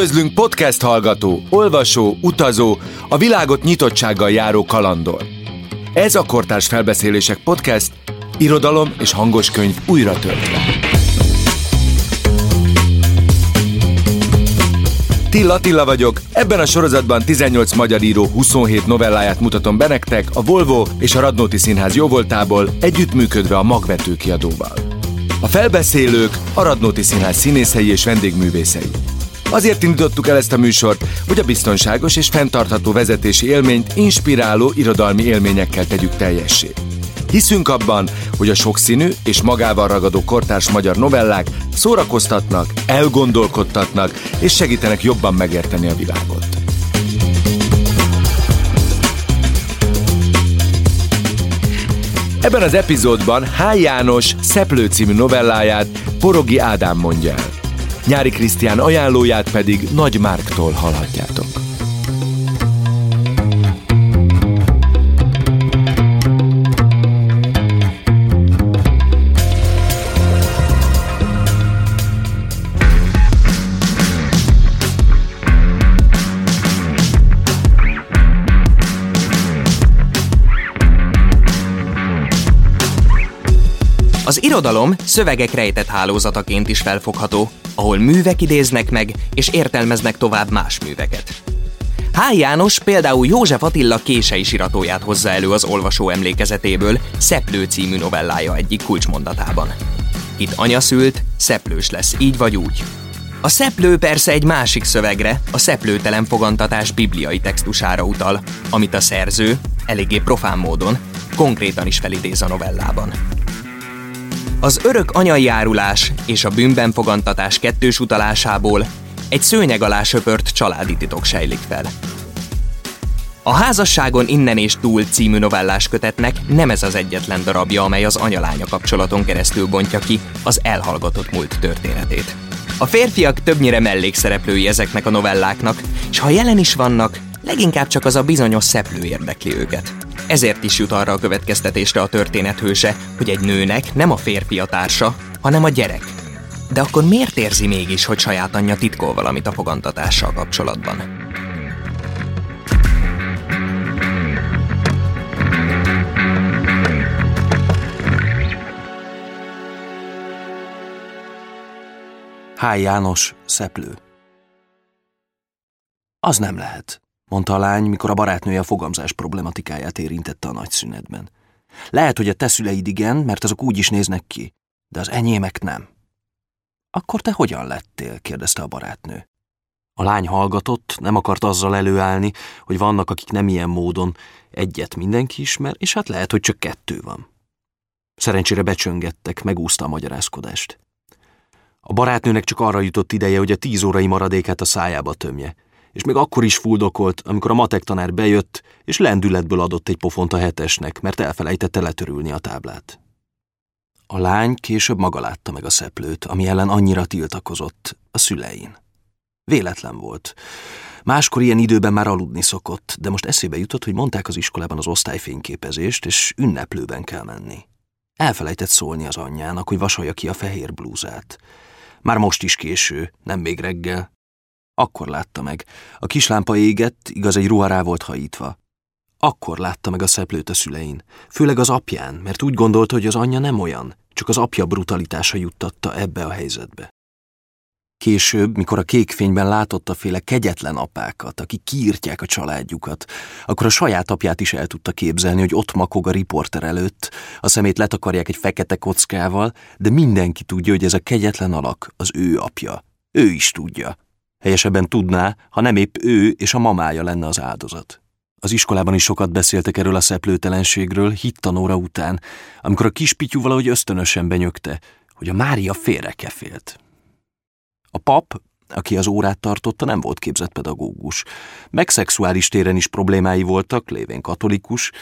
Üdvözlünk podcast hallgató, olvasó, utazó, a világot nyitottsággal járó kalandor. Ez a Kortárs Felbeszélések Podcast, irodalom és hangos könyv újra töltve. Tilla Tilla vagyok, ebben a sorozatban 18 magyar író 27 novelláját mutatom be nektek a Volvo és a Radnóti Színház jóvoltából együttműködve a Magvető kiadóval. A felbeszélők a Radnóti Színház színészei és vendégművészei. Azért indítottuk el ezt a műsort, hogy a biztonságos és fenntartható vezetési élményt inspiráló irodalmi élményekkel tegyük teljessé. Hiszünk abban, hogy a sokszínű és magával ragadó kortárs magyar novellák szórakoztatnak, elgondolkodtatnak és segítenek jobban megérteni a világot. Ebben az epizódban H. János Szeplő című novelláját Porogi Ádám mondja el. Nyári Krisztián ajánlóját pedig Nagy Márktól hallhatjátok. Irodalom szövegek rejtett hálózataként is felfogható, ahol művek idéznek meg és értelmeznek tovább más műveket. H. János például József Attila kései siratóját hozza elő az olvasó emlékezetéből Szeplő című novellája egyik kulcsmondatában. Itt anya szült, szeplős lesz, így vagy úgy. A szeplő persze egy másik szövegre, a szeplőtelen fogantatás bibliai textusára utal, amit a szerző, eléggé profán módon, konkrétan is felidéz a novellában. Az örök anyai árulás és a bűnben fogantatás kettős utalásából egy szőnyeg alá söpört családi titok sejlik fel. A házasságon innen és túl című novellás kötetnek nem ez az egyetlen darabja, amely az anyalánya kapcsolaton keresztül bontja ki az elhallgatott múlt történetét. A férfiak többnyire mellékszereplői ezeknek a novelláknak, és ha jelen is vannak, leginkább csak az a bizonyos szeplő érdekli őket. Ezért is jut arra a következtetésre a történet hogy egy nőnek nem a férfi a társa, hanem a gyerek. De akkor miért érzi mégis, hogy saját anyja titkol valamit a fogantatással kapcsolatban? H. János, szeplő. Az nem lehet mondta a lány, mikor a barátnője a fogamzás problematikáját érintette a nagy szünetben. Lehet, hogy a te szüleid igen, mert azok úgy is néznek ki, de az enyémek nem. Akkor te hogyan lettél? kérdezte a barátnő. A lány hallgatott, nem akart azzal előállni, hogy vannak, akik nem ilyen módon. Egyet mindenki ismer, és hát lehet, hogy csak kettő van. Szerencsére becsöngettek, megúszta a magyarázkodást. A barátnőnek csak arra jutott ideje, hogy a tíz órai maradékát a szájába tömje és még akkor is fuldokolt, amikor a matek tanár bejött, és lendületből adott egy pofont a hetesnek, mert elfelejtette letörülni a táblát. A lány később maga látta meg a szeplőt, ami ellen annyira tiltakozott, a szülein. Véletlen volt. Máskor ilyen időben már aludni szokott, de most eszébe jutott, hogy mondták az iskolában az osztályfényképezést, és ünneplőben kell menni. Elfelejtett szólni az anyjának, hogy vasalja ki a fehér blúzát. Már most is késő, nem még reggel, akkor látta meg. A kislámpa égett, igaz egy ruha rá volt hajítva. Akkor látta meg a szeplőt a szülein, főleg az apján, mert úgy gondolta, hogy az anyja nem olyan, csak az apja brutalitása juttatta ebbe a helyzetbe. Később, mikor a kékfényben látott a féle kegyetlen apákat, akik kiírtják a családjukat, akkor a saját apját is el tudta képzelni, hogy ott makog a riporter előtt, a szemét letakarják egy fekete kockával, de mindenki tudja, hogy ez a kegyetlen alak az ő apja. Ő is tudja. Helyesebben tudná, ha nem épp ő és a mamája lenne az áldozat. Az iskolában is sokat beszéltek erről a szeplőtelenségről, hittanóra után, amikor a kispityú valahogy ösztönösen benyögte, hogy a Mária félrekefélt. A pap, aki az órát tartotta, nem volt képzett pedagógus. Meg szexuális téren is problémái voltak, lévén katolikus.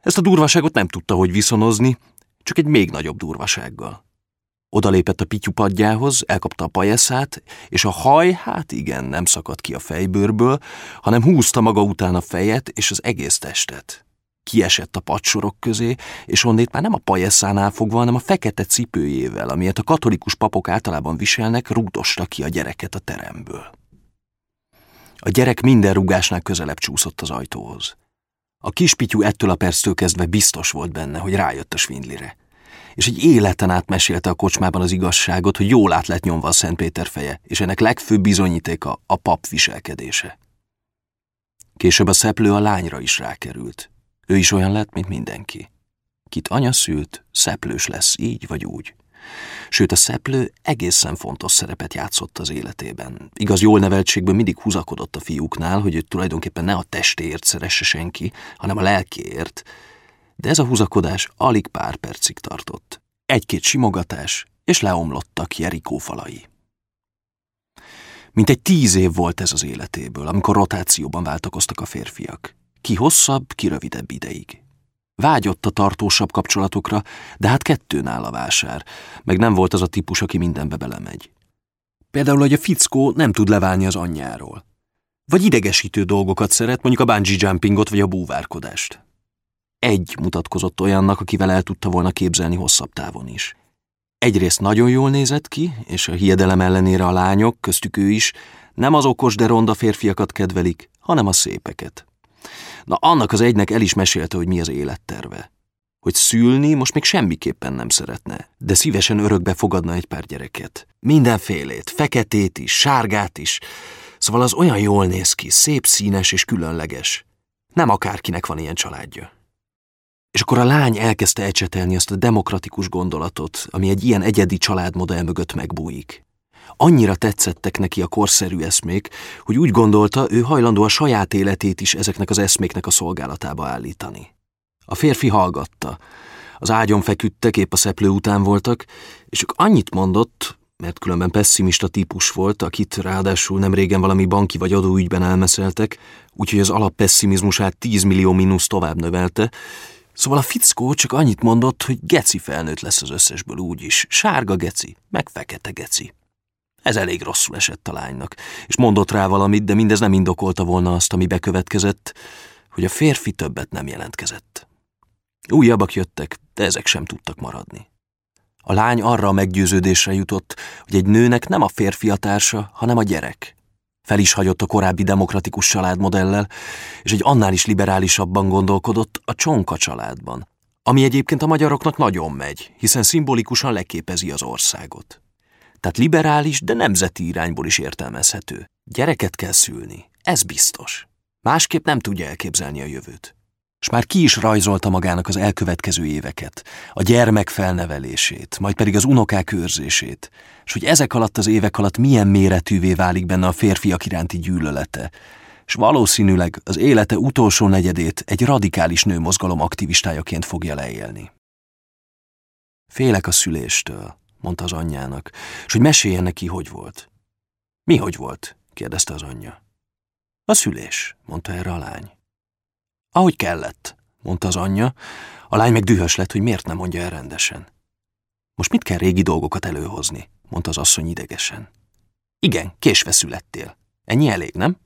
Ezt a durvaságot nem tudta, hogy viszonozni, csak egy még nagyobb durvasággal. Odalépett a pityu padjához, elkapta a pajeszát, és a haj, hát igen, nem szakadt ki a fejbőrből, hanem húzta maga után a fejet és az egész testet. Kiesett a padsorok közé, és onnét már nem a pajeszánál fogva, hanem a fekete cipőjével, amilyet a katolikus papok általában viselnek, rúgdosta ki a gyereket a teremből. A gyerek minden rugásnál közelebb csúszott az ajtóhoz. A kispityú ettől a perctől kezdve biztos volt benne, hogy rájött a svindlire. És egy életen át mesélte a kocsmában az igazságot, hogy jól át lett nyomva a Szent Péter feje, és ennek legfőbb bizonyítéka a pap viselkedése. Később a szeplő a lányra is rákerült. Ő is olyan lett, mint mindenki. Kit anya szült, szeplős lesz így vagy úgy. Sőt, a szeplő egészen fontos szerepet játszott az életében. Igaz, jól neveltségből mindig húzakodott a fiúknál, hogy őt tulajdonképpen ne a testéért szeresse senki, hanem a lelkiért. De ez a húzakodás alig pár percig tartott. Egy-két simogatás, és leomlottak Jerikó falai. Mint egy tíz év volt ez az életéből, amikor rotációban váltakoztak a férfiak. Ki hosszabb, ki rövidebb ideig. Vágyott a tartósabb kapcsolatokra, de hát kettőn áll a vásár, meg nem volt az a típus, aki mindenbe belemegy. Például, hogy a fickó nem tud leválni az anyjáról. Vagy idegesítő dolgokat szeret, mondjuk a bungee jumpingot vagy a búvárkodást. Egy mutatkozott olyannak, akivel el tudta volna képzelni hosszabb távon is. Egyrészt nagyon jól nézett ki, és a hiedelem ellenére a lányok, köztük ő is, nem az okos, de ronda férfiakat kedvelik, hanem a szépeket. Na annak az egynek el is mesélte, hogy mi az életterve. Hogy szülni most még semmiképpen nem szeretne, de szívesen örökbe fogadna egy pár gyereket. Mindenfélét, feketét is, sárgát is. Szóval az olyan jól néz ki, szép színes és különleges. Nem akárkinek van ilyen családja. És akkor a lány elkezdte ecsetelni azt a demokratikus gondolatot, ami egy ilyen egyedi családmodell mögött megbújik. Annyira tetszettek neki a korszerű eszmék, hogy úgy gondolta, ő hajlandó a saját életét is ezeknek az eszméknek a szolgálatába állítani. A férfi hallgatta. Az ágyon feküdtek, épp a szeplő után voltak, és csak annyit mondott, mert különben pessimista típus volt, akit ráadásul nem régen valami banki vagy adóügyben elmeszeltek, úgyhogy az alappesszimizmusát 10 millió mínusz tovább növelte, Szóval a fickó csak annyit mondott, hogy geci felnőtt lesz az összesből úgyis. Sárga geci, meg fekete geci. Ez elég rosszul esett a lánynak, és mondott rá valamit, de mindez nem indokolta volna azt, ami bekövetkezett, hogy a férfi többet nem jelentkezett. Újabbak jöttek, de ezek sem tudtak maradni. A lány arra a meggyőződésre jutott, hogy egy nőnek nem a férfi a társa, hanem a gyerek. Fel is hagyott a korábbi demokratikus családmodellel, és egy annál is liberálisabban gondolkodott a csonka családban, ami egyébként a magyaroknak nagyon megy, hiszen szimbolikusan leképezi az országot. Tehát liberális, de nemzeti irányból is értelmezhető. Gyereket kell szülni, ez biztos. Másképp nem tudja elképzelni a jövőt. És már ki is rajzolta magának az elkövetkező éveket, a gyermek felnevelését, majd pedig az unokák őrzését, és hogy ezek alatt az évek alatt milyen méretűvé válik benne a férfiak iránti gyűlölete, és valószínűleg az élete utolsó negyedét egy radikális nőmozgalom aktivistájaként fogja leélni. Félek a szüléstől, mondta az anyjának, és hogy meséljen neki, hogy volt. Mi hogy volt? kérdezte az anyja. A szülés, mondta erre a lány. Ahogy kellett, mondta az anyja, a lány meg dühös lett, hogy miért nem mondja el rendesen. Most mit kell régi dolgokat előhozni, mondta az asszony idegesen. Igen, késve születtél. Ennyi elég, nem?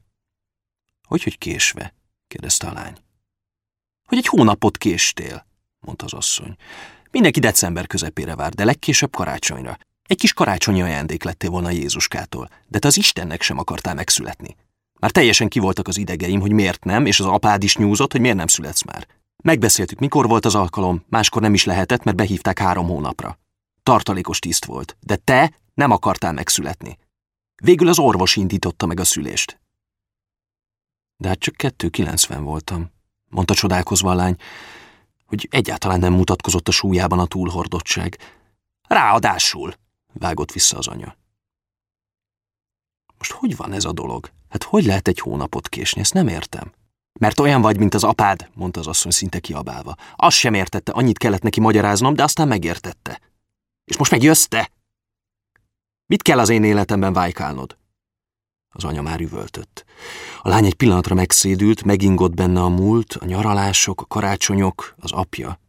Hogy, hogy késve? kérdezte a lány. Hogy egy hónapot késtél, mondta az asszony. Mindenki december közepére vár, de legkésőbb karácsonyra. Egy kis karácsonyi ajándék lettél volna Jézuskától, de te az Istennek sem akartál megszületni. Már teljesen kivoltak az idegeim, hogy miért nem, és az apád is nyúzott, hogy miért nem születsz már. Megbeszéltük, mikor volt az alkalom, máskor nem is lehetett, mert behívták három hónapra. Tartalékos tiszt volt, de te nem akartál megszületni. Végül az orvos indította meg a szülést. De hát csak 2,90 voltam, mondta csodálkozva a lány, hogy egyáltalán nem mutatkozott a súlyában a túlhordottság. Ráadásul, vágott vissza az anya. Most hogy van ez a dolog? Hát hogy lehet egy hónapot késni? Ezt nem értem. Mert olyan vagy, mint az apád, mondta az asszony szinte kiabálva. Azt sem értette, annyit kellett neki magyaráznom, de aztán megértette. És most megjössz te? Mit kell az én életemben vájkálnod? Az anya már üvöltött. A lány egy pillanatra megszédült, megingott benne a múlt, a nyaralások, a karácsonyok, az apja.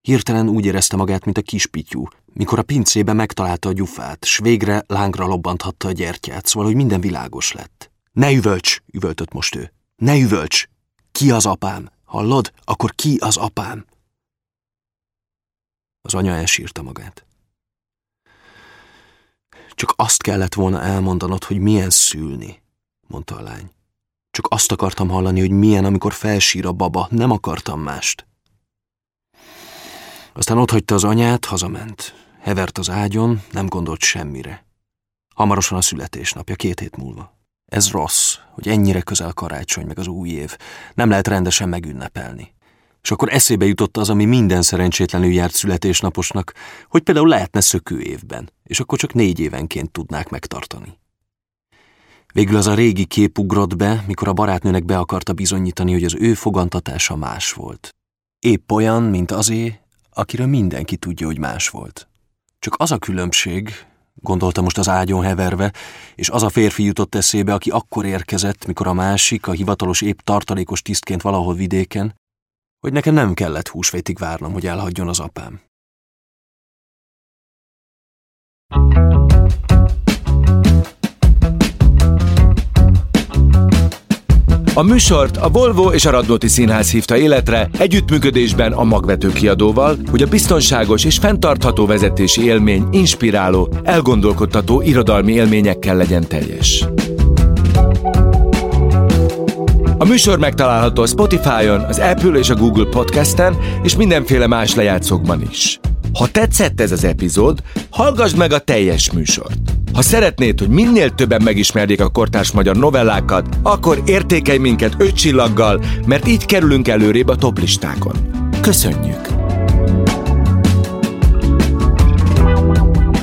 Hirtelen úgy érezte magát, mint a kispityú, mikor a pincébe megtalálta a gyufát, s végre lángra lobbanthatta a gyertyát, szóval, hogy minden világos lett. Ne üvölts, üvöltött most ő. Ne üvölts! Ki az apám? Hallod? Akkor ki az apám? Az anya elsírta magát. Csak azt kellett volna elmondanod, hogy milyen szülni, mondta a lány. Csak azt akartam hallani, hogy milyen, amikor felsír a baba, nem akartam mást. Aztán otthagyta az anyát, hazament. Hevert az ágyon, nem gondolt semmire. Hamarosan a születésnapja, két hét múlva. Ez rossz, hogy ennyire közel karácsony meg az új év. Nem lehet rendesen megünnepelni. És akkor eszébe jutott az, ami minden szerencsétlenül járt születésnaposnak, hogy például lehetne szökő évben, és akkor csak négy évenként tudnák megtartani. Végül az a régi kép ugrott be, mikor a barátnőnek be akarta bizonyítani, hogy az ő fogantatása más volt. Épp olyan, mint azé, akiről mindenki tudja, hogy más volt. Csak az a különbség, gondolta most az ágyon heverve, és az a férfi jutott eszébe, aki akkor érkezett, mikor a másik, a hivatalos épp tartalékos tisztként valahol vidéken, hogy nekem nem kellett húsvétig várnom, hogy elhagyjon az apám. A műsort a Volvo és a Radnóti Színház hívta életre együttműködésben a magvető kiadóval, hogy a biztonságos és fenntartható vezetési élmény inspiráló, elgondolkodtató irodalmi élményekkel legyen teljes. A műsor megtalálható a Spotify-on, az Apple és a Google Podcast-en, és mindenféle más lejátszókban is. Ha tetszett ez az epizód, hallgassd meg a teljes műsort. Ha szeretnéd, hogy minél többen megismerjék a kortárs magyar novellákat, akkor értékelj minket öt csillaggal, mert így kerülünk előrébb a toplistákon. Köszönjük!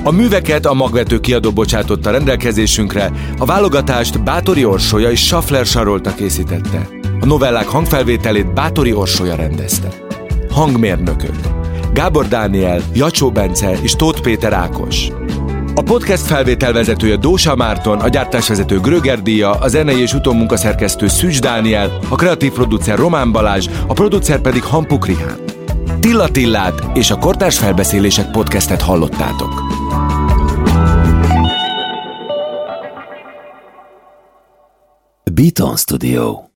A műveket a magvető kiadó bocsátotta rendelkezésünkre, a válogatást Bátori Orsolya és Schaffler Sarolta készítette. A novellák hangfelvételét Bátori Orsolya rendezte. Hangmérnökök Gábor Dániel, Jacsó Bence és Tóth Péter Ákos. A podcast felvételvezetője Dósa Márton, a gyártásvezető Gröger Díja, a zenei és utómunkaszerkesztő Szűcs Dániel, a kreatív producer Román Balázs, a producer pedig Hampuk Rihán. Tilla Tillát és a Kortárs Felbeszélések podcastet hallottátok. Beaton Studio